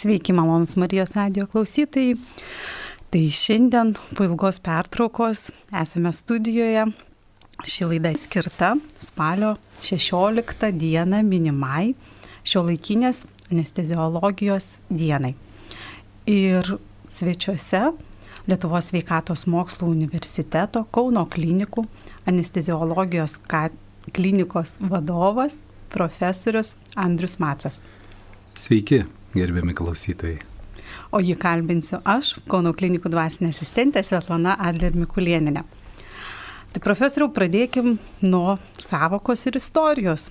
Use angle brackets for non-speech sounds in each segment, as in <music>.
Sveiki, malonus Marijos radio klausytojai. Tai šiandien po ilgos pertraukos esame studijoje. Ši laida skirta spalio 16 dieną minimai šio laikinės anesteziologijos dienai. Ir svečiuose Lietuvos sveikatos mokslo universiteto Kauno klinikų anesteziologijos klinikos vadovas profesorius Andrius Macas. Sveiki, gerbiami klausytojai. O jį kalbinsiu aš, Kauno klinikų dvasinė asistentė Svetlana Adler Mikulieninė. Tai profesoriau, pradėkim nuo savokos ir istorijos.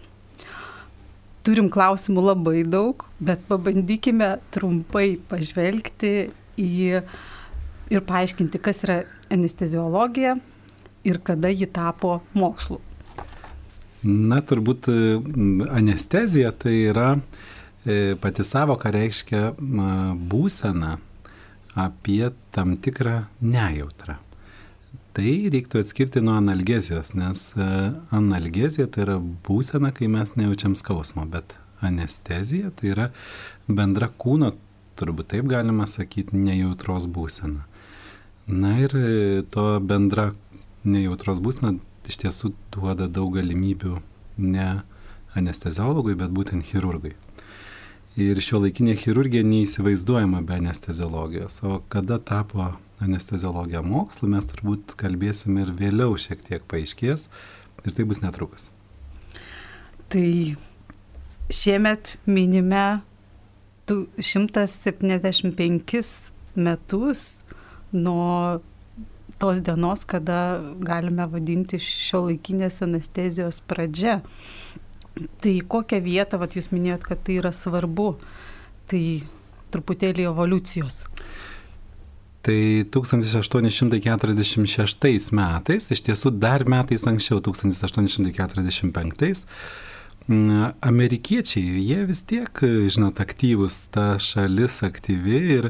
Turim klausimų labai daug, bet pabandykime trumpai pažvelgti į ir paaiškinti, kas yra anesteziologija ir kada ji tapo mokslu. Na, turbūt anestezija tai yra e, pati savoka reiškia būseną apie tam tikrą nejautrą. Tai reiktų atskirti nuo analgezijos, nes e, analgezija tai yra būsena, kai mes nejaučiam skausmo, bet anestezija tai yra bendra kūno, turbūt taip galima sakyti, nejautros būsena. Na ir e, to bendra nejautros būsena iš tiesų duoda daug galimybių ne anesteziologui, bet būtent chirurgui. Ir šio laikinė chirurgija neįsivaizduojama be anesteziologijos. O kada tapo anesteziologija mokslu, mes turbūt kalbėsim ir vėliau šiek tiek paaiškės. Ir tai bus netrukus. Tai šiemet minime 175 metus nuo tos dienos, kada galime vadinti šio laikinės anestezijos pradžia. Tai kokią vietą, vat, jūs minėjot, kad tai yra svarbu, tai truputėlį evoliucijos. Tai 1846 metais, iš tiesų dar metais anksčiau, 1845, amerikiečiai, jie vis tiek, žinot, aktyvus, ta šalis aktyvi ir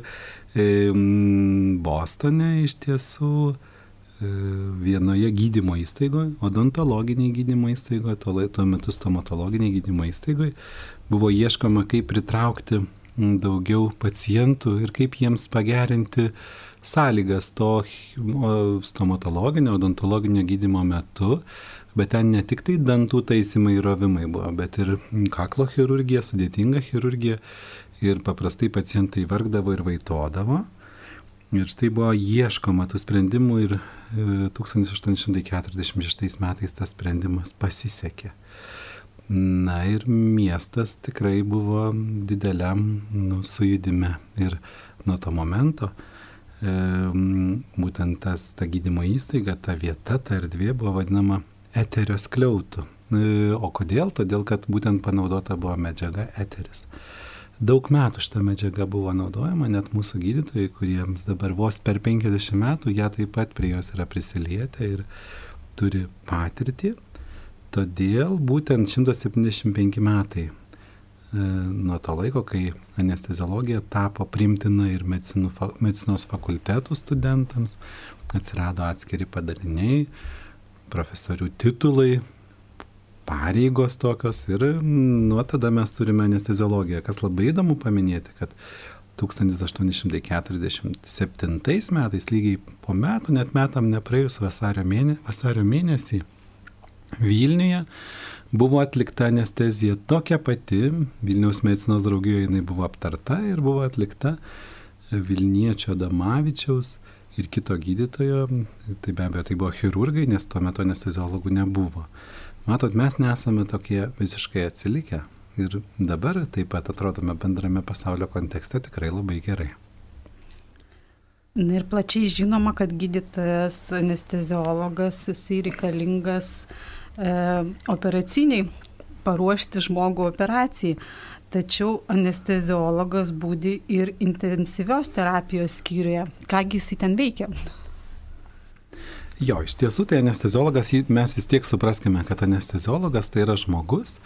Bostone iš tiesų e, vienoje gydymo įstaigoje, odontologinėje gydymo įstaigoje, tuo, metu stomatologinėje gydymo įstaigoje, buvo ieškoma, kaip pritraukti daugiau pacientų ir kaip jiems pagerinti sąlygas to stomatologinio, odontologinio gydymo metu, bet ten ne tik tai dantų taisymai ir rovimai buvo, bet ir kaklo chirurgija, sudėtinga chirurgija ir paprastai pacientai vargdavo ir vaitodavo. Ir štai buvo ieškoma tų sprendimų ir 1846 e, metais tas sprendimas pasisekė. Na ir miestas tikrai buvo dideliam nu, sujudime. Ir nuo to momento e, būtent tas, ta gydymo įstaiga, ta vieta, ta erdvė buvo vadinama eterio skliautų. E, o kodėl? Todėl, kad būtent panaudota buvo medžiaga eteris. Daug metų šita medžiaga buvo naudojama, net mūsų gydytojai, kuriems dabar vos per 50 metų, jie taip pat prie jos yra prisilietę ir turi patirtį. Todėl būtent 175 metai e, nuo to laiko, kai anesteziologija tapo primtina ir medicinų, medicinos fakultetų studentams, atsirado atskiri padaliniai, profesorių titulai, pareigos tokios ir nuo tada mes turime anesteziologiją. Kas labai įdomu paminėti, kad 1847 metais, lygiai po metų, net metam nepraėjus vasario, mėne, vasario mėnesį, Vilniuje buvo atlikta anestezija tokia pati, Vilniaus medicinos draugijoje jinai buvo aptarta ir buvo atlikta Vilniečio Damavičiaus ir kito gydytojo, tai be abejo tai buvo chirurgai, nes tuo metu anesteziologų nebuvo. Matot, mes nesame tokie visiškai atsilikę ir dabar taip pat atrodome bendrame pasaulio kontekste tikrai labai gerai. Na ir plačiai žinoma, kad gydytojas, anesteziologas, jisai reikalingas e, operaciniai paruošti žmogų operacijai. Tačiau anesteziologas būdi ir intensyvios terapijos skyriuje. Kągi jisai ten veikia? Jo, iš tiesų tai anesteziologas, mes vis tiek supraskime, kad anesteziologas tai yra žmogus,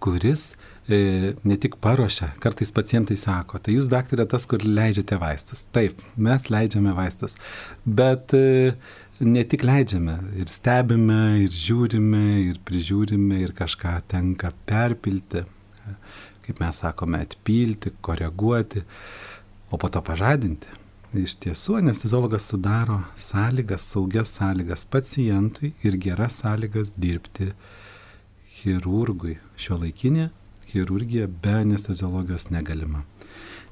kuris e, ne tik paruošia, kartais pacientai sako, tai jūs daktarė tas, kur leidžiate vaistus. Taip, mes leidžiame vaistus, bet e, ne tik leidžiame, ir stebime, ir žiūrime, ir prižiūrime, ir kažką tenka perpilti. kaip mes sakome, atpilti, koreguoti, o po to pažadinti. Iš tiesų, anesteziologas sudaro sąlygas, saugias sąlygas pacientui ir geras sąlygas dirbti chirurgui. Šio laikinė chirurgija be anesteziologijos negalima.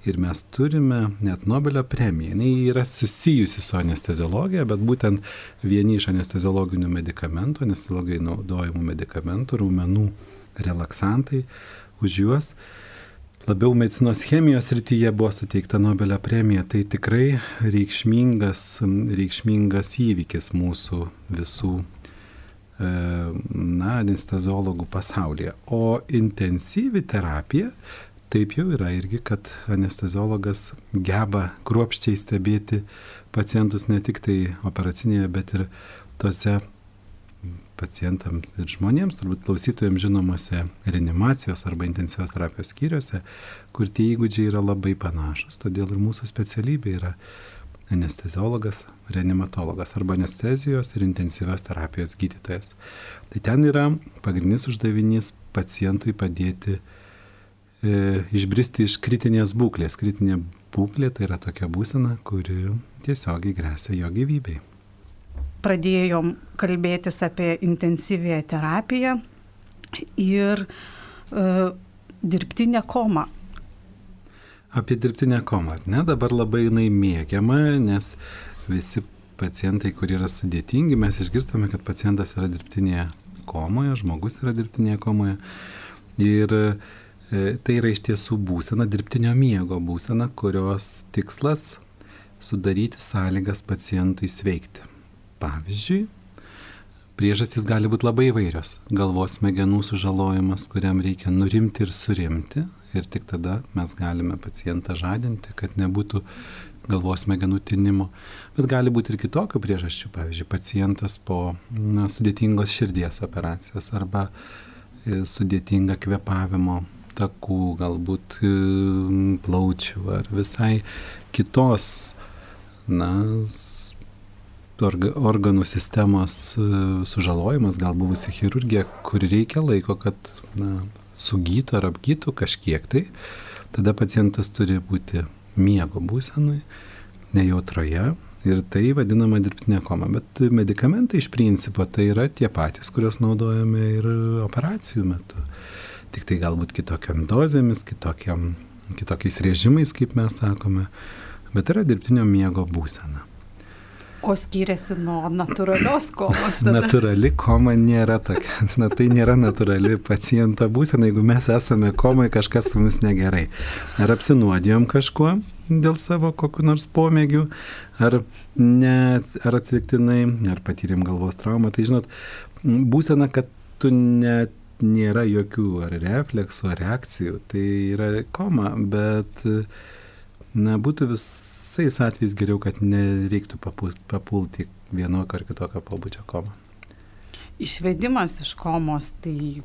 Ir mes turime net Nobelio premiją. Jis yra susijusi su anesteziologija, bet būtent vieni iš anesteziologinių medikamentų, anesteziologai naudojamų medikamentų, raumenų relaksantai, už juos labiau medicinos chemijos rytyje buvo suteikta Nobelio premija. Tai tikrai reikšmingas, reikšmingas įvykis mūsų visų E, na, anesteziologų pasaulyje. O intensyvi terapija taip jau yra irgi, kad anesteziologas geba kruopščiai stebėti pacientus ne tik tai operacinėje, bet ir tose pacientams ir žmonėms, turbūt klausytojams žinomose reanimacijos arba intensyvios terapijos skyriuose, kur tie įgūdžiai yra labai panašus. Todėl ir mūsų specialybė yra anesteziologas, reanimatologas arba anestezijos ir intensyvios terapijos gydytojas. Tai ten yra pagrindinis uždavinys pacientui padėti e, išbristi iš kritinės būklės. Kritinė būklė tai yra tokia būsena, kuri tiesiogiai grėsia jo gyvybei. Pradėjom kalbėtis apie intensyvėją terapiją ir e, dirbtinę komą apie dirbtinę komą. Ne, dabar labai jinai mėgiama, nes visi pacientai, kurie yra sudėtingi, mes išgirstame, kad pacientas yra dirbtinėje komoje, žmogus yra dirbtinėje komoje. Ir e, tai yra iš tiesų būsena, dirbtinio miego būsena, kurios tikslas sudaryti sąlygas pacientui sveikti. Pavyzdžiui, Priežastys gali būti labai įvairios. Galvos smegenų sužalojimas, kuriam reikia nurimti ir surimti, ir tik tada mes galime pacientą žadinti, kad nebūtų galvos smegenų tinimo. Bet gali būti ir kitokių priežasčių, pavyzdžiui, pacientas po na, sudėtingos širdies operacijos arba e, sudėtinga kvepavimo takų, galbūt e, plaučių ar visai kitos na, organų sistemos e, sužalojimas, gal buvusi chirurgija, kur reikia laiko, kad na, sugytų ar apgytų kažkiek tai, tada pacientas turi būti miego būsenui, nejautroje ir tai vadinama dirbtinė koma. Bet medikamentai iš principo tai yra tie patys, kuriuos naudojame ir operacijų metu. Tik tai galbūt kitokiam dozėmis, kitokiam, kitokiais režimais, kaip mes sakome, bet yra dirbtinio miego būsena. Kuo skiriasi nuo natūralios komos? Tada? Natūrali koma nėra tokia. <laughs> Na, tai nėra natūrali paciento būsena, jeigu mes esame komai, kažkas su mumis negerai. Ar apsinuodijom kažkuo dėl savo kokiu nors pomėgių, ar, ne, ar atsitiktinai, ar patyrėm galvos traumą. Tai žinot, būsena, kad tu net nėra jokių ar refleksų, ar reakcijų. Tai yra koma, bet na, būtų vis visais atvejais geriau, kad nereiktų papult, papulti vienokio ar kitokio pobūdžio komą. Išvedimas iš komos, tai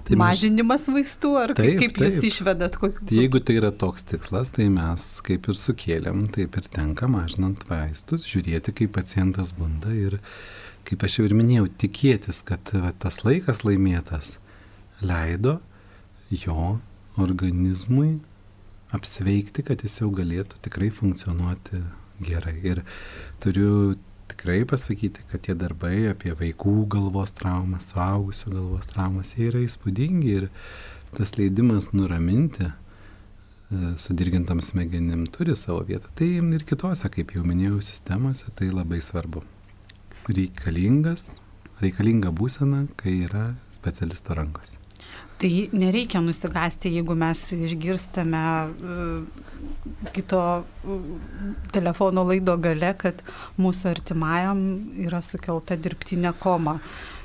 Tai mažinimas vaistų, ar taip, kaip taip. jūs išvedat? Kokiu... Tai jeigu tai yra toks tikslas, tai mes kaip ir sukėlėm, taip ir tenka mažinant vaistus, žiūrėti, kaip pacientas bunda ir, kaip aš jau ir minėjau, tikėtis, kad va, tas laikas laimėtas leido jo organizmui apsveikti, kad jis jau galėtų tikrai funkcionuoti gerai. Ir turiu tikrai pasakyti, kad tie darbai apie vaikų galvos traumas, suaugusių galvos traumas, jie yra įspūdingi ir tas leidimas nuraminti e, sudirgintam smegenim turi savo vietą. Tai ir kitose, kaip jau minėjau, sistemose tai labai svarbu. Reikalingas, reikalinga būsena, kai yra specialisto rankos. Tai nereikia nusigasti, jeigu mes išgirstame uh, kito uh, telefono laido gale, kad mūsų artimajam yra sukelta dirbtinė koma.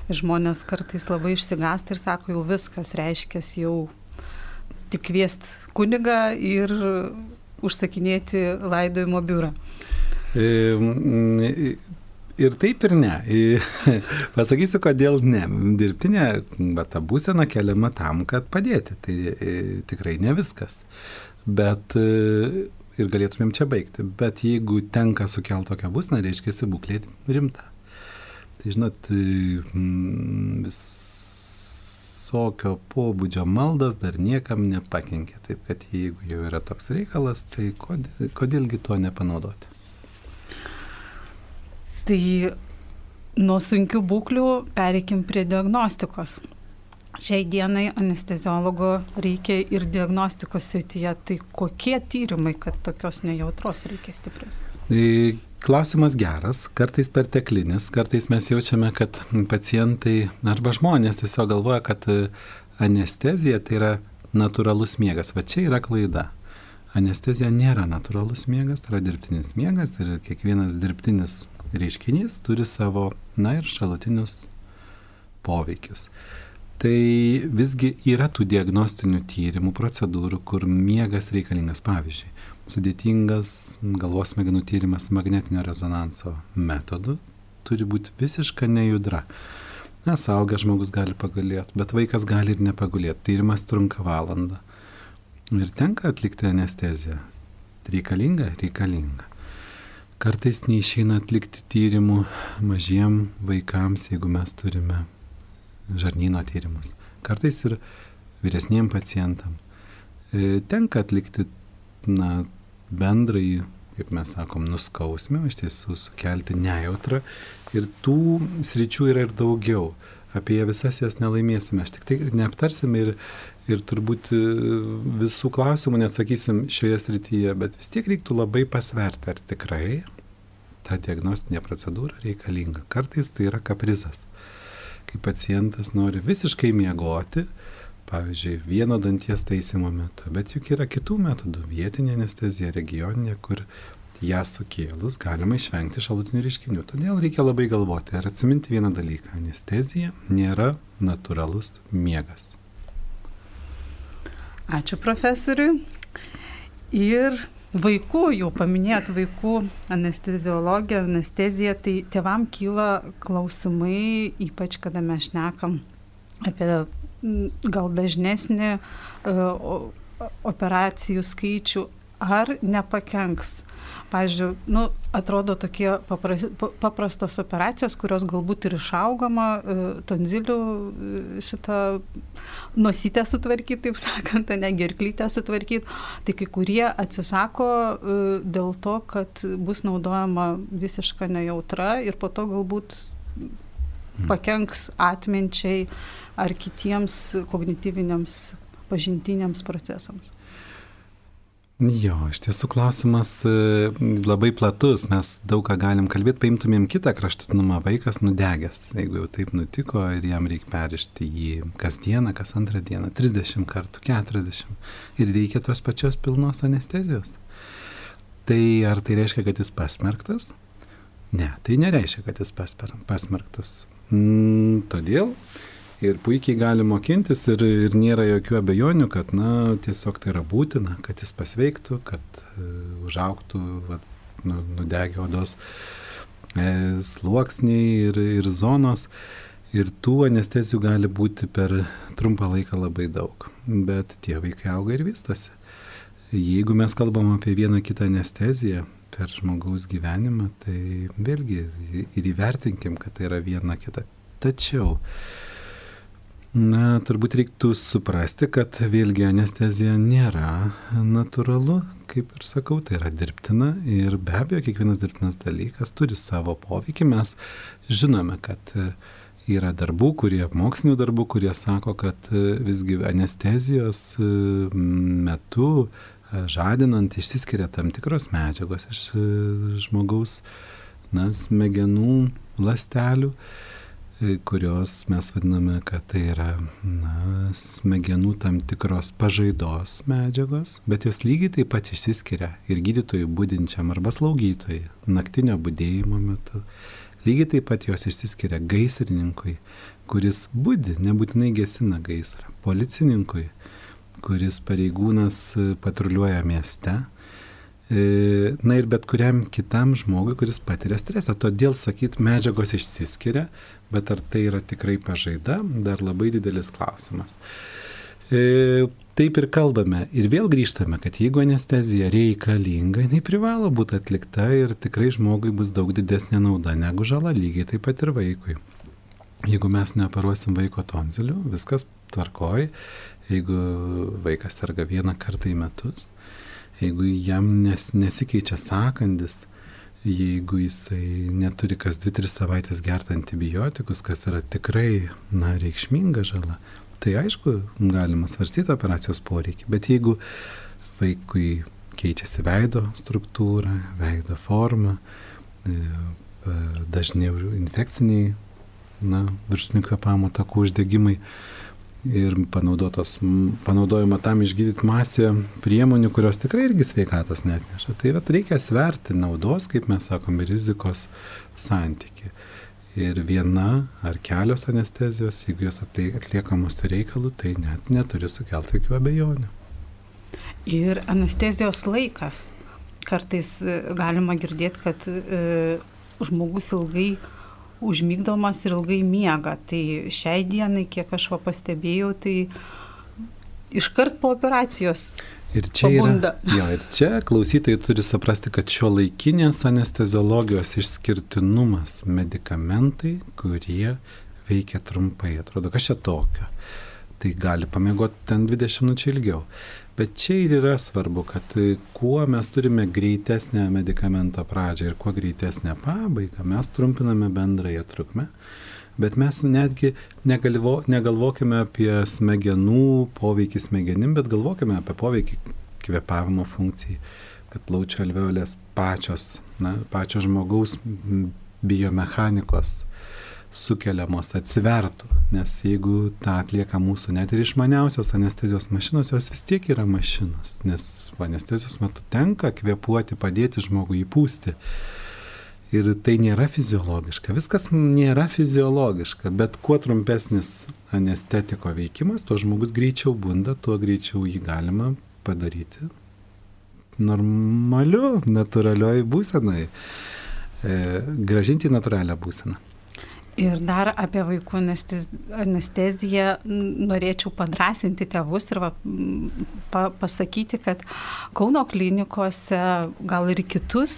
Žmonės kartais labai išsigasta ir sako, jau viskas reiškia, jau tik kviest kunigą ir užsakinėti laidojimo biurą. Ir taip ir ne. <laughs> Pasakysiu, kodėl ne. Dirbtinė ta būsena keliama tam, kad padėti. Tai tikrai ne viskas. Bet ir galėtumėm čia baigti. Bet jeigu tenka sukelti tokią būseną, reiškia, būklė rimta. Tai žinot, vis visokio pobūdžio maldos dar niekam nepakenkė. Taip kad jeigu jau yra toks reikalas, tai kodėl, kodėlgi to nepanaudoti? Tai nuo sunkių būklių pereikim prie diagnostikos. Šiai dienai anesteziologo reikia ir diagnostikos srityje. Tai kokie tyrimai, kad tokios nejautros reikia stiprius? Tai klausimas geras, kartais perteklinis, kartais mes jaučiame, kad pacientai arba žmonės tiesiog galvoja, kad anestezija tai yra natūralus miegas. Va čia yra klaida. Anestezija nėra natūralus miegas, tai yra dirbtinis miegas ir kiekvienas dirbtinis reiškinys turi savo, na ir šalutinius poveikius. Tai visgi yra tų diagnostinių tyrimų, procedūrų, kur miegas reikalingas. Pavyzdžiui, sudėtingas galvos smegenų tyrimas magnetinio rezonanso metodu turi būti visiška nejudra. Na, saugęs žmogus gali pagulėti, bet vaikas gali ir nepagulėti. Tyrimas trunka valandą. Ir tenka atlikti anesteziją. Reikalinga? Reikalinga. Kartais neišeina atlikti tyrimų mažiem vaikams, jeigu mes turime žarnyno tyrimus, kartais ir vyresniem pacientam. E, tenka atlikti na, bendrai, kaip mes sakom, nuskausmę, iš tiesų sukelti nejautrą ir tų sričių yra ir daugiau. Apie visas jas nelaimėsime, aš tik tai neaptarsime ir, ir turbūt e, visų klausimų neatsakysim šioje srityje, bet vis tiek reiktų labai pasverti, ar tikrai ta diagnostinė procedūra reikalinga. Kartais tai yra kaprizas kai pacientas nori visiškai miegoti, pavyzdžiui, vieno danties taisymo metu, bet juk yra kitų metodų - vietinė anestezija, regioninė, kur ją sukėlus galima išvengti šalutinių reiškinių. Todėl reikia labai galvoti ir atsiminti vieną dalyką - anestezija nėra natūralus miegas. Ačiū profesoriui. Ir Vaikų, jau paminėjot vaikų anesteziologiją, anesteziją, tai tėvam kyla klausimai, ypač kada mes šnekam apie gal dažnesnį uh, operacijų skaičių, ar nepakenks Pavyzdžiui, nu, atrodo tokie paprastos operacijos, kurios galbūt ir išaugama, e, tonzilių e, šitą nosytę sutvarkyti, taip sakant, ne gerklytę sutvarkyti. Tai kai kurie atsisako e, dėl to, kad bus naudojama visiška nejautra ir po to galbūt hmm. pakenks atminčiai ar kitiems kognityviniams pažintiniams procesams. Jo, iš tiesų klausimas e, labai platus, mes daug ką galim kalbėti, paimtumėm kitą kraštutinumą, vaikas nudegęs, jeigu jau taip nutiko ir jam reikia perišti jį kas dieną, kas antrą dieną, 30 kartų, 40 ir reikia tos pačios pilnos anestezijos. Tai ar tai reiškia, kad jis pasmerktas? Ne, tai nereiškia, kad jis pasmerktas. Mm, todėl ir puikiai gali mokintis ir, ir nėra jokių abejonių, kad, na, tiesiog tai yra būtina, kad jis pasveiktų, kad uh, užauktų, va, nu, nudegė odos e, sluoksniai ir, ir zonos. Ir tų anestezijų gali būti per trumpą laiką labai daug. Bet tie vaikai auga ir vystosi. Jeigu mes kalbam apie vieną kitą anesteziją per žmogaus gyvenimą, tai vėlgi ir įvertinkim, kad tai yra viena kita. Tačiau Na, turbūt reiktų suprasti, kad vėlgi anestezija nėra natūralu, kaip ir sakau, tai yra dirbtina ir be abejo kiekvienas dirbtinas dalykas turi savo poveikį. Mes žinome, kad yra darbų, kurie, mokslinių darbų, kurie sako, kad visgi anestezijos metu žadinant išsiskiria tam tikros medžiagos iš žmogaus na, smegenų lastelių E, kurios mes vadiname, kad tai yra na, smegenų tam tikros pažaidos medžiagos, bet jos lygiai taip pat išsiskiria ir gydytojui būdinčiam arba slaugytojui naktinio būdėjimo metu. Lygiai taip pat jos išsiskiria gaisrininkui, kuris būdi, nebūtinai gesina gaisrą, policininkui, kuris pareigūnas patruliuoja mieste E, na ir bet kuriam kitam žmogui, kuris patiria stresą. Todėl sakyt, medžiagos išsiskiria, bet ar tai yra tikrai pažaida, dar labai didelis klausimas. E, taip ir kalbame. Ir vėl grįžtame, kad jeigu anestezija reikalinga, jinai privalo būti atlikta ir tikrai žmogui bus daug didesnė nauda negu žala lygiai taip pat ir vaikui. Jeigu mes neoperuosim vaiko tonzilių, viskas tvarkoj, jeigu vaikas serga vieną kartą į metus, jeigu jam nes, nesikeičia sakandis, jeigu jisai neturi kas 2-3 savaitės gerti antibiotikus, kas yra tikrai na, reikšminga žala, tai aišku, galima svarstyti operacijos poreikį. Bet jeigu vaikui keičiasi veido struktūra, veido forma, e, dažniau infekciniai, na, viršutinių kvepavimo takų uždegimai, ir panaudojama tam išgydyti masę priemonių, kurios tikrai irgi sveikatos netneša. Tai vat, reikia sverti naudos, kaip mes sakome, rizikos santyki. Ir viena ar kelios anestezijos, jeigu jos atliekamos reikalų, tai net neturi sukelti jokių abejonių. Ir anestezijos laikas. Kartais e, galima girdėti, kad e, žmogus ilgai užmygdomas ir ilgai miega. Tai šiai dienai, kiek aš va pastebėjau, tai iškart po operacijos. Ir čia, yra, jo, ir čia klausytojai turi suprasti, kad šio laikinės anesteziologijos išskirtinumas medikamentai, kurie veikia trumpai. Atrodo, kas čia tokio. Tai gali pamiegoti ten 20 minučių ilgiau. Bet čia ir yra svarbu, kad kuo mes turime greitesnę medikamento pradžią ir kuo greitesnę pabaigą, mes trumpiname bendrąją trukmę. Bet mes netgi negalvo, negalvokime apie smegenų poveikį smegenim, bet galvokime apie poveikį kvepavimo funkcijai, kad plaučio alveolės pačios, na, pačios žmogaus biomechanikos sukeliamos atsivertų, nes jeigu tą atlieka mūsų net ir išmaniausios anestezijos mašinos, jos vis tiek yra mašinos, nes anestezijos metu tenka kvepuoti, padėti žmogui įpūsti. Ir tai nėra fiziologiška, viskas nėra fiziologiška, bet kuo trumpesnis anestetiko veikimas, tuo žmogus greičiau bunda, tuo greičiau jį galima padaryti normaliu, natūralioj būsenai, e, gražinti natūralią būseną. Ir dar apie vaikų anesteziją norėčiau padrasinti tėvus ir va, pa, pasakyti, kad Kauno klinikose, gal ir kitus,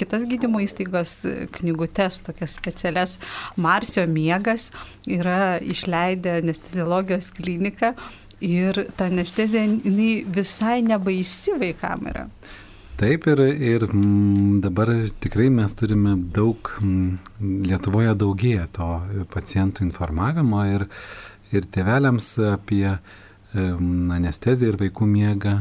kitas gydymo įstaigos knygutes, tokias specialias Marsio miegas yra išleidę anesteziologijos kliniką ir ta anestezija visai nebaisi vaikam yra. Taip ir, ir m, dabar tikrai mes turime daug, m, Lietuvoje daugėja to pacientų informavimo ir, ir tėveliams apie anesteziją ir vaikų miegą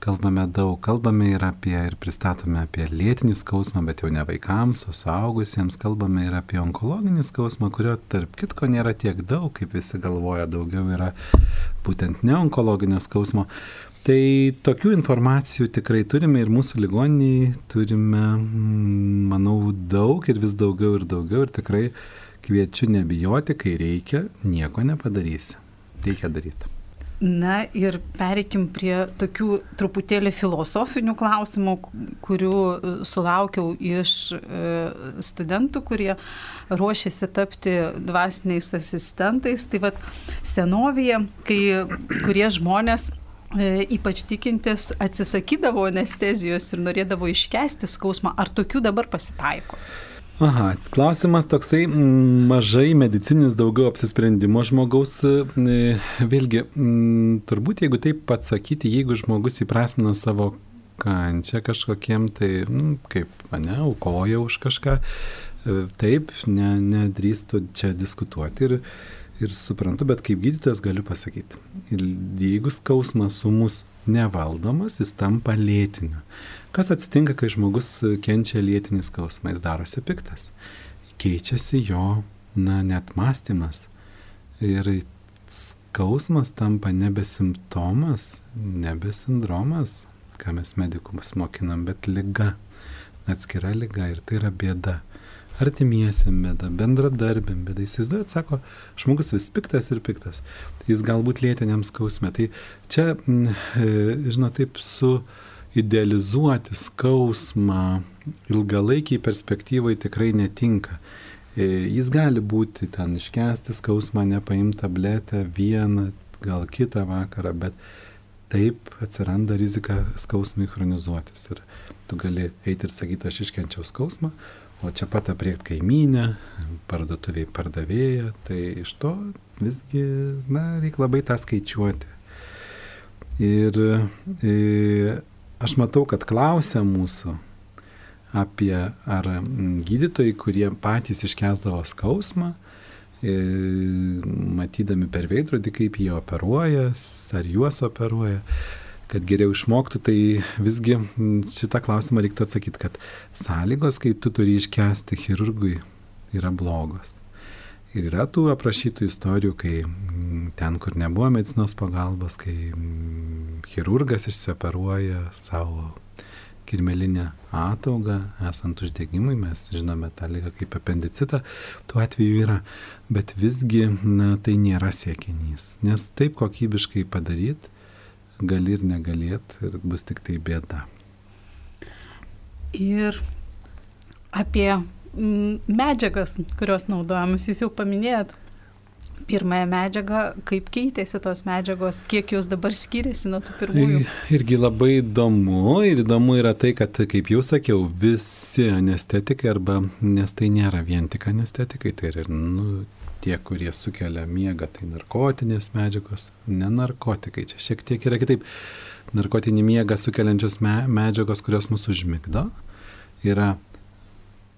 kalbame daug. Kalbame ir apie, ir pristatome apie lėtinį skausmą, bet jau ne vaikams, o suaugusiems. Kalbame ir apie onkologinį skausmą, kurio tarp kitko nėra tiek daug, kaip visi galvoja, daugiau yra būtent neonkologinio skausmo. Tai tokių informacijų tikrai turime ir mūsų ligoniniai turime, mm, manau, daug ir vis daugiau ir daugiau ir tikrai kviečiu nebijoti, kai reikia, nieko nepadarysi. Reikia daryti. Na ir pereikim prie tokių truputėlį filosofinių klausimų, kurių e, sulaukiau iš e, studentų, kurie ruošiasi tapti dvasiniais asistentais. Tai vad senovėje, kai kurie žmonės ypač tikintis atsisakydavo anestezijos ir norėdavo iškesti skausmą. Ar tokių dabar pasitaiko? Aha, klausimas toksai mažai medicinis, daugiau apsisprendimo žmogaus. E, vėlgi, turbūt jeigu taip atsakyti, jeigu žmogus įprasmina savo kančią kažkokiem, tai, nu, kaip, ne, aukoja už kažką, e, taip, ne, nedrįstų čia diskutuoti. Ir, ir suprantu, bet kaip gydytojas galiu pasakyti, jeigu skausmas sumus nevaldomas, jis tampa lėtiniu. Kas atsitinka, kai žmogus kenčia lėtinį skausmą, jis darosi piktas. Keičiasi jo, na, net mąstymas. Ir skausmas tampa nebe simptomas, nebe sindromas, ką mes medikumus mokinam, bet lyga. Atskira lyga ir tai yra bėda artimiesiam bėda, bendradarbėm bėda. Įsivaizduojat, sako, žmogus vis piktas ir piktas. Jis galbūt lėtiniam skausme. Tai čia, mm, e, žinot, taip su idealizuoti skausmą ilgalaikiai perspektyvai tikrai netinka. E, jis gali būti ten iškesti skausmą, nepaimti tabletę vieną, gal kitą vakarą, bet taip atsiranda rizika skausmui chronizuotis. Ir tu gali eiti ir sakyti, aš iškenčiau skausmą, o čia pat apriekt kaimynę, parduotuviai pardavėją, tai iš to visgi, na, reikia labai tą skaičiuoti. Ir e, aš matau, kad klausia mūsų apie ar gydytojai, kurie patys iškesdavo skausmą, e, matydami per veidrodį, kaip jie operuoja, ar juos operuoja, kad geriau išmoktų, tai visgi šitą klausimą reiktų atsakyti, kad sąlygos, kai tu turi iškesti chirurgui, yra blogos. Ir yra tų aprašytų istorijų, kai ten, kur nebuvo medicinos pagalbos, kai chirurgas išsioperuoja savo kirmelinę ataugą, esant uždegimui, mes žinome tą lygą kaip apendicitą, tuo atveju yra, bet visgi na, tai nėra siekinys, nes taip kokybiškai padaryti gali ir negalėt ir bus tik tai bėda. Ir apie medžiagas, kurios naudojamas, jūs jau paminėjot pirmąją medžiagą, kaip keitėsi tos medžiagos, kiek jos dabar skiriasi nuo tų pirmųjų. Irgi labai įdomu ir įdomu yra tai, kad, kaip jau sakiau, visi anestetikai arba, nes tai nėra vien tik anestetikai, tai ir nu, tie, kurie sukelia miegą, tai narkotinės medžiagos, ne narkotikai, čia šiek tiek yra kitaip. Narkotinį miegą sukeliančios me medžiagos, kurios mus užmigdo, yra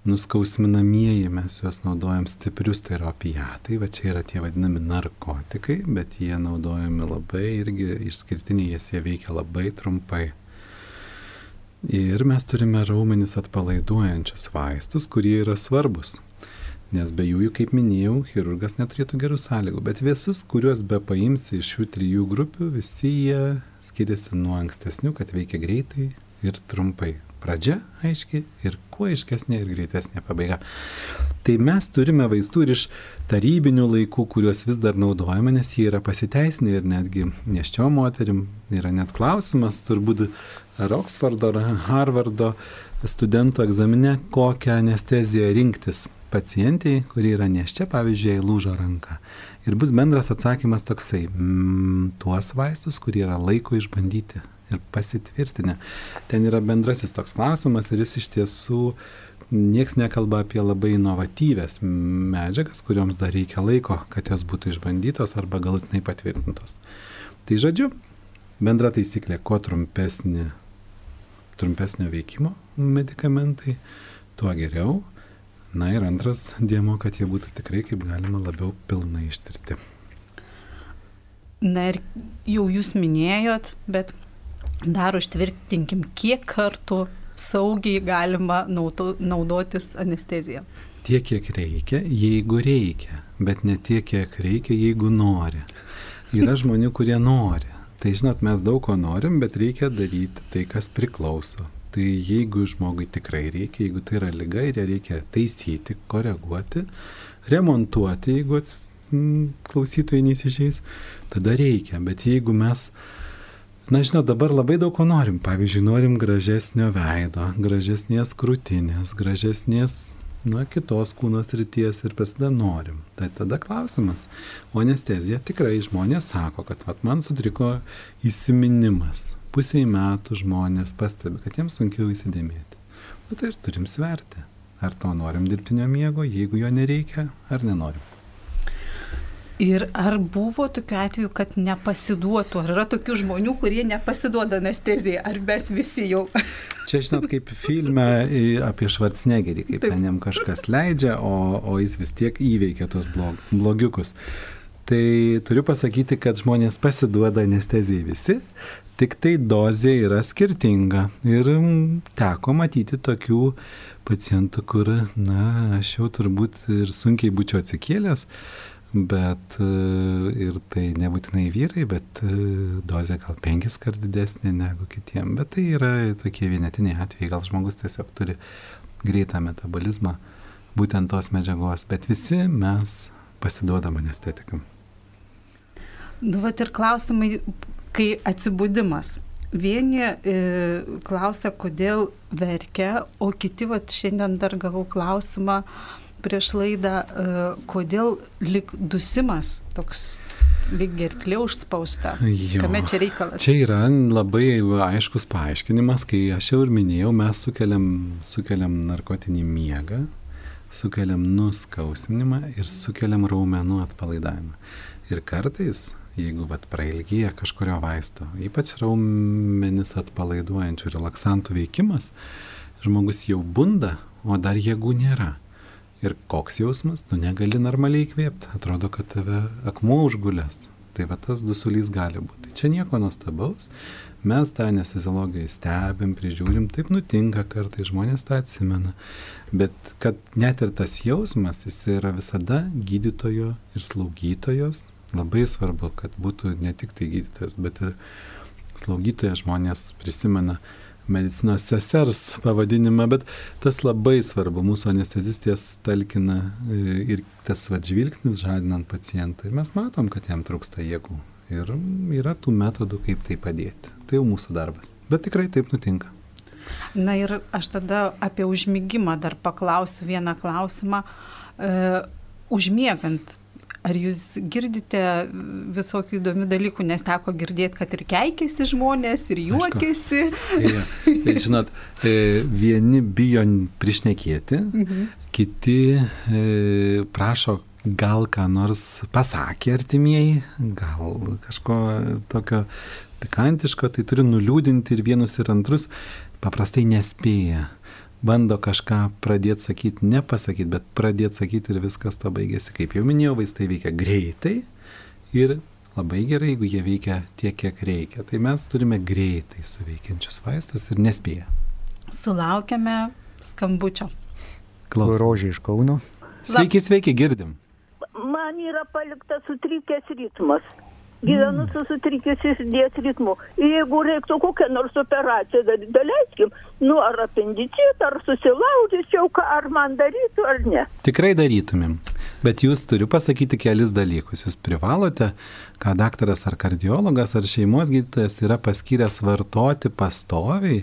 nuskausminamieji, mes juos naudojam stiprius, tai yra opiatai, va čia yra tie vadinami narkotikai, bet jie naudojami labai irgi išskirtiniai, jie veikia labai trumpai. Ir mes turime raumenis atpalaiduojančius vaistus, kurie yra svarbus. Nes be jų, kaip minėjau, chirurgas neturėtų gerų sąlygų, bet visus, kuriuos be paimsi iš šių trijų grupių, visi jie skiriasi nuo ankstesnių, kad veikia greitai ir trumpai. Pradžia aiški ir kuo aiškesnė ir greitesnė pabaiga. Tai mes turime vaistų ir iš tarybinių laikų, kuriuos vis dar naudojame, nes jie yra pasiteisinę ir netgi neščio moterim yra net klausimas, turbūt ar Oksfordo, ar Harvardo studentų egzamine, kokią anesteziją rinktis pacientiai, kuri yra neščia, pavyzdžiui, lūžo ranka. Ir bus bendras atsakymas toksai, mm, tuos vaistus, kurie yra laiko išbandyti ir pasitvirtinę. Ten yra bendrasis toks klausimas ir jis iš tiesų nieks nekalba apie labai inovatyves medžiagas, kurioms dar reikia laiko, kad jos būtų išbandytos arba galutinai patvirtintos. Tai žodžiu, bendra taisyklė, kuo trumpesnė, trumpesnio veikimo medikamentai, tuo geriau. Na ir antras dėmo, kad jie būtų tikrai kaip galima labiau pilnai ištirti. Na ir jau jūs minėjot, bet dar užtvirtinkim, kiek kartų saugiai galima naudotis anesteziją. Tiek, kiek reikia, jeigu reikia, bet ne tiek, kiek reikia, jeigu nori. Yra žmonių, kurie nori. Tai žinot, mes daug ko norim, bet reikia daryti tai, kas priklauso. Tai jeigu žmogui tikrai reikia, jeigu tai yra lyga ir ją reikia taisyti, koreguoti, remontuoti, jeigu klausytojai neįsižeis, tada reikia. Bet jeigu mes Na, žinot, dabar labai daug ko norim. Pavyzdžiui, norim gražesnio veido, gražesnės krūtinės, gražesnės, na, kitos kūnos ryties ir prasideda norim. Tai tada klausimas. O anestezija tikrai žmonės sako, kad vat, man sutriko įsiminimas. Pusiai metų žmonės pastebi, kad jiems sunkiau įsidėmėti. Na tai ir turim sverti. Ar to norim dirbtinio miego, jeigu jo nereikia, ar nenorim. Ir ar buvo tokiu atveju, kad nepasiduotų? Ar yra tokių žmonių, kurie nepasiduoda anestezijai? Ar mes visi jau? <laughs> Čia žinot, kaip filme apie Švarcnegerį, kaip Taip. ten jam kažkas leidžia, o, o jis vis tiek įveikia tos blog, blogiukus. Tai turiu pasakyti, kad žmonės pasiduoda anestezijai visi, tik tai dozė yra skirtinga. Ir teko matyti tokių pacientų, kur, na, aš jau turbūt ir sunkiai būčiau atsikėlęs bet e, ir tai nebūtinai vyrai, bet e, dozė gal penkis kart didesnė negu kitiem, bet tai yra tokie vienetiniai atvejai, gal žmogus tiesiog turi greitą metabolizmą būtent tos medžiagos, bet visi mes pasiduodam anestetikam. Nu, vat ir klausimai, kai atsibudimas. Vieni e, klausia, kodėl verkia, o kiti, vat šiandien dar gavau klausimą, prieš laidą, e, kodėl lik dusimas toks lyg gerklė užspausta. Jo. Kame čia reikalas? Čia yra labai aiškus paaiškinimas, kai aš jau ir minėjau, mes sukeliam, sukeliam narkotinį miegą, sukeliam nuskausminimą ir sukeliam raumenų atpalaidavimą. Ir kartais, jeigu vat prailgyja kažkurio vaisto, ypač raumenis atpalaiduojančių relaksantų veikimas, žmogus jau bunda, o dar jėgų nėra. Ir koks jausmas, tu negali normaliai įkvėpti, atrodo, kad tave akmuo užgulės. Tai va tas dusulys gali būti. Čia nieko nuostabaus, mes tą anesteziologiją stebim, prižiūrim, taip nutinka kartai, žmonės tą atsimena. Bet kad net ir tas jausmas, jis yra visada gydytojo ir slaugytojos. Labai svarbu, kad būtų ne tik tai gydytojas, bet ir slaugytojas žmonės prisimena medicinos sesers pavadinimą, bet tas labai svarbu, mūsų anestezistės talkina e, ir tas vadžvilgsnis žadinant pacientą. Ir mes matom, kad jam trūksta jėgų. Ir yra tų metodų, kaip tai padėti. Tai jau mūsų darbas. Bet tikrai taip nutinka. Na ir aš tada apie užmygimą dar paklausiu vieną klausimą. E, užmiegant, Ar jūs girdite visokių įdomių dalykų, nes teko girdėti, kad ir keikėsi žmonės, ir juokėsi. Ja, tai žinot, e, vieni bijo prišnekėti, mhm. kiti e, prašo gal ką nors pasakė artimieji, gal kažko tokio pikantiško, tai turi nuliūdinti ir vienus ir antrus, paprastai nespėja bando kažką pradėti sakyti, nepasakyti, bet pradėti sakyti ir viskas to baigėsi. Kaip jau minėjau, vaistai veikia greitai ir labai gerai, jeigu jie veikia tiek, kiek reikia. Tai mes turime greitai suveikiančius vaistus ir nespėję. Sulaukėme skambučio. Klausom. Rožė iš Kauno. Sveiki, sveiki, girdim. Man yra paliktas sutrikęs ritmas gyvenu su sutrikusiu širdies ritmu. Ir jeigu reiktų kokią nors operaciją daryti, daleiskim, nu ar apendicitą, ar susilaužyčiau, ar man darytų, ar ne. Tikrai darytumėm. Bet jūs turiu pasakyti kelis dalykus. Jūs privalote, ką daktaras ar kardiologas ar šeimos gydytojas yra paskyręs vartoti pastoviai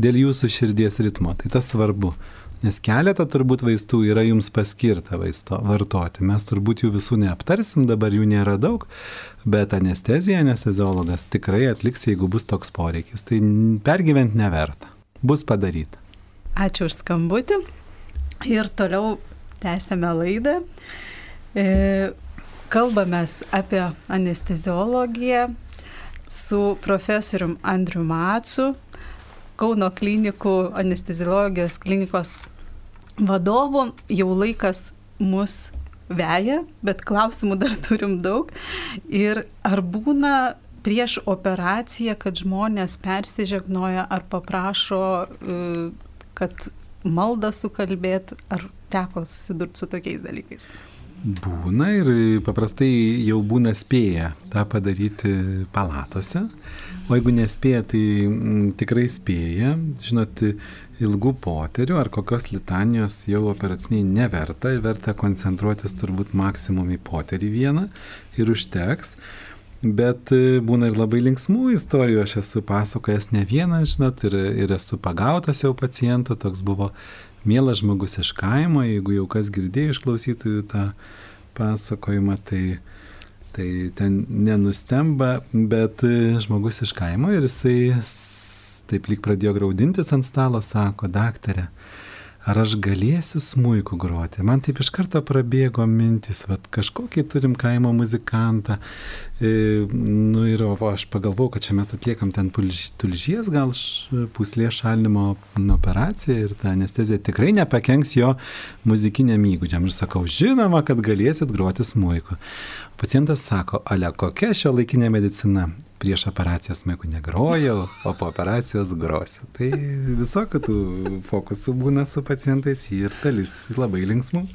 dėl jūsų širdies ritmo. Tai tas svarbu. Nes keletą turbūt vaistų yra jums paskirta vaisto vartoti. Mes turbūt jų visų neaptarsim, dabar jų nėra daug, bet anesteziją anesteziologas tikrai atliks, jeigu bus toks poreikis. Tai pergyventi neverta. Bus padaryta. Ačiū už skambutį. Ir toliau tęsėme laidą. E, kalbamės apie anesteziologiją su profesorium Andriu Matsu, Kauno klinikų anesteziologijos klinikos vadovu. Jau laikas mus veja, bet klausimų dar <laughs> turim daug. Ir ar būna prieš operaciją, kad žmonės persižegnoja ar paprašo, e, kad maldą sukalbėt, ar teko susidurti su tokiais dalykais? Būna ir paprastai jau būna spėję tą padaryti palatose, o jeigu nespėja, tai m, mm, tikrai spėja. Žinot, ilgų poterių ar kokios litanijos jau operaciniai neverta, verta koncentruotis turbūt maksimum į poterį vieną ir užteks. Bet e, būna ir labai linksmų istorijų, aš esu pasakojęs ne vieną, žinot, ir, ir esu pagautas jau paciento, toks buvo mielas žmogus iš kaimo, jeigu jau kas girdėjo iš klausytojų tą pasakojimą, tai, tai ten nenustemba, bet žmogus iš kaimo ir jisai taip lyg pradėjo graudintis ant stalo, sako, daktarė, ar aš galėsiu smūjų groti. Man taip iš karto prabėgo mintis, kad kažkokį turim kaimo muzikantą. E, nu ir o, aš pagalvojau, kad čia mes atliekam ten tulžies gal puslė šalinimo operaciją ir ta anestezija tikrai nepakenks jo muzikiniam įgūdžiam. Ir sakau, žinoma, kad galėsit groti smūjų. Pacientas sako, ale kokia šio laikinė medicina? Prieš operaciją smuiku negrojau, o po operacijos grosiu. Tai visokių tų fokusų būna su pacientais ir dalis labai linksmų.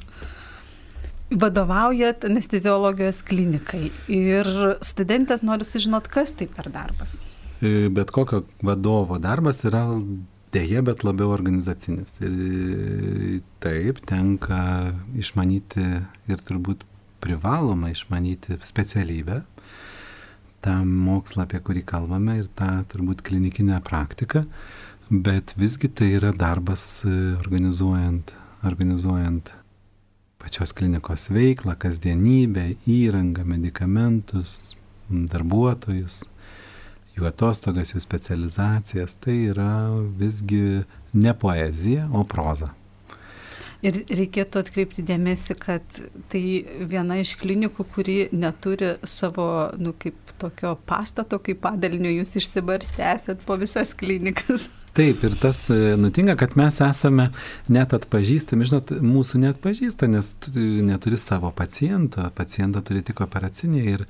Vadovaujat anesteziologijos klinikai ir studentas nori sužinoti, kas tai per darbas. E, bet kokio vadovo darbas yra dėja, bet labiau organizacinis. Ir taip tenka išmanyti ir turbūt privaloma išmanyti specialybę, tą mokslą, apie kurį kalbame ir tą turbūt klinikinę praktiką, bet visgi tai yra darbas e, organizuojant, organizuojant pačios klinikos veiklą, kasdienybę, įrangą, medikamentus, darbuotojus, jų atostogas, jų specializacijas. Tai yra visgi ne poezija, o proza. Ir reikėtų atkreipti dėmesį, kad tai viena iš klinikų, kuri neturi savo, nu, kaip tokio pastato, kaip padalinio, jūs išsibarstę esat po visas klinikas. <laughs> Taip, ir tas e, nutinka, kad mes esame net atpažįstami, žinot, mūsų net pažįsta, nes neturi savo paciento, pacientą turi tik operacinėje ir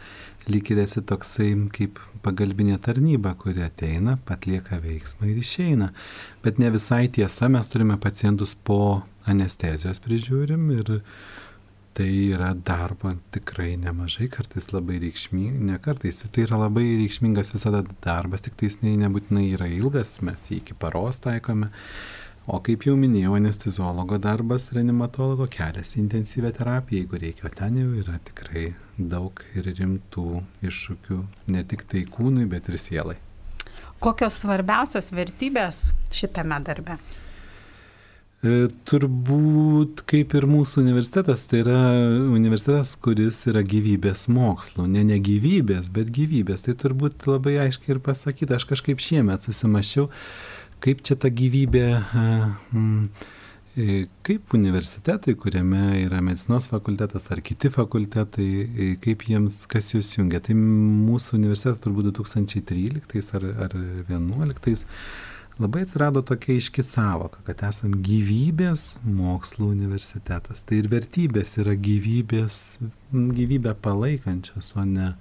lyg ir esi toksai kaip pagalbinė tarnyba, kuri ateina, atlieka veiksmą ir išeina. Bet ne visai tiesa, mes turime pacientus po anestezijos prižiūrim ir tai yra darbo tikrai nemažai, kartais labai reikšmingas, ne kartais, tai yra labai reikšmingas visada darbas, tik tai jis nebūtinai yra ilgas, mes jį iki paros taikome. O kaip jau minėjau, anesteziologo darbas, reanimatologo kelias į intensyvę terapiją, jeigu reikia, o ten jau yra tikrai daug ir rimtų iššūkių, ne tik tai kūnui, bet ir sielai. Kokios svarbiausios vertybės šitame darbe? E, turbūt kaip ir mūsų universitetas, tai yra universitetas, kuris yra gyvybės mokslo, ne ne gyvybės, bet gyvybės. Tai turbūt labai aiškiai ir pasakyta, aš kažkaip šiemet susimašiau, kaip čia ta gyvybė, e, kaip universitetai, kuriame yra medicinos fakultetas ar kiti fakultetai, e, kaip jiems, kas jūs jungia. Tai mūsų universitetas turbūt 2013 ar, ar 2011 labai atsirado tokia iški savoka, kad esam gyvybės mokslo universitetas. Tai ir vertybės yra gyvybės, gyvybę palaikančios, o ne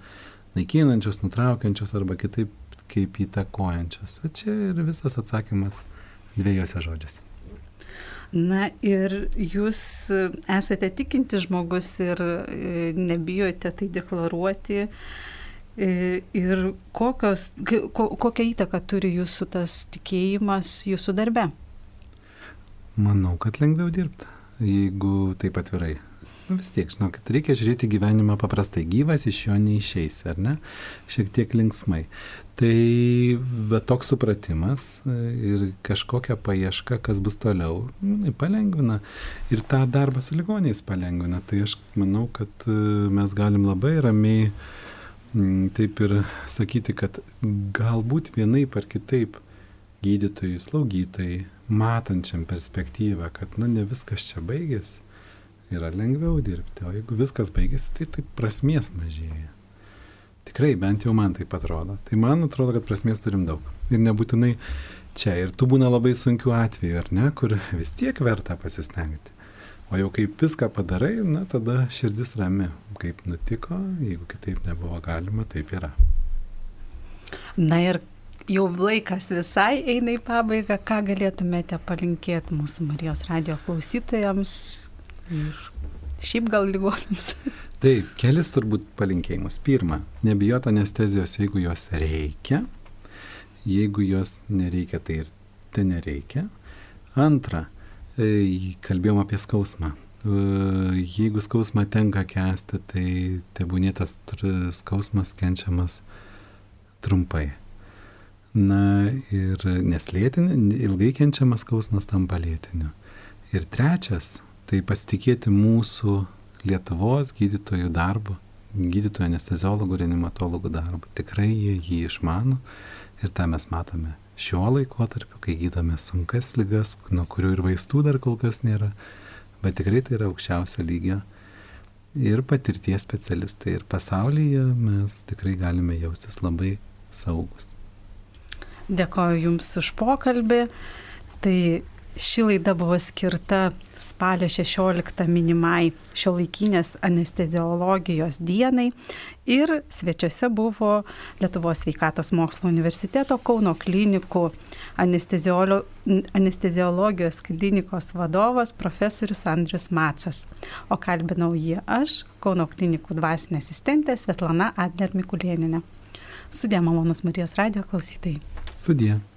naikinančios, nutraukiančios arba kitaip kaip įtakojančios. O čia ir visas atsakymas dviejose žodžiuose. Na ir jūs esate tikinti žmogus ir e, nebijote tai deklaruoti. Ir kokios, ko, kokią įtaką turi jūsų tas tikėjimas jūsų darbe? Manau, kad lengviau dirbti, jeigu taip atvirai. Nu, vis tiek, žinokit, reikia žiūrėti gyvenimą paprastai. Gyvas iš jo neišeis, ar ne? Šiek tiek linksmai. Tai bet toks supratimas e, ir kažkokia paieška, kas bus toliau, palengvina. Ir tą darbą su ligoniais palengvina. Tai aš manau, kad e, mes galim labai ramiai taip ir sakyti, kad galbūt vienaip ar kitaip gydytojai, slaugytojai, matančiam perspektyvą, kad na, ne viskas čia baigėsi, yra lengviau dirbti, o jeigu viskas baigėsi, tai taip prasmės mažėja. Tikrai, bent jau man taip atrodo. Tai man atrodo, kad prasmės turim daug. Ir nebūtinai čia. Ir tu būna labai sunkių atvejų, ar ne, kur vis tiek verta pasistengti. O jau kaip viską padarai, na tada širdis rami. Kaip nutiko, jeigu kitaip nebuvo galima, taip yra. Na ir jau laikas visai eina į pabaigą. Ką galėtumėte palinkėti mūsų Marijos radio klausytojams ir šiaip gal ligonėms? <laughs> Taip, kelis turbūt palinkėjimus. Pirma, nebijot anestezijos, jeigu jos reikia. Jeigu jos nereikia, tai ir tai nereikia. Antra, kalbėjom apie skausmą. E, jeigu skausmą tenka kesti, tai tebūnė tas skausmas kenčiamas trumpai. Na ir neslėtin, ilgai kenčiamas skausmas tampa lėtiniu. Ir trečias, tai pasitikėti mūsų Lietuvos gydytojų darbu, gydytojų anesteziologų, reanimatologų darbu. Tikrai jie jį išmano ir tą mes matome šiuo laikotarpiu, kai gydome sunkas lygas, nuo kurių ir vaistų dar kol kas nėra, bet tikrai tai yra aukščiausio lygio ir patirties specialistai. Ir pasaulyje mes tikrai galime jaustis labai saugus. Dėkoju Jums už pokalbį. Tai Ši laida buvo skirta spalio 16 minimai šio laikinės anesteziologijos dienai ir svečiuose buvo Lietuvos sveikatos mokslo universiteto Kauno klinikų anesteziologijos klinikos vadovas profesorius Andrius Macas. O kalbinau jį aš, Kauno klinikų dvasinė asistentė Svetlana Adler Mikulieninė. Sudė malonus Marijos radio klausytojai. Sudė.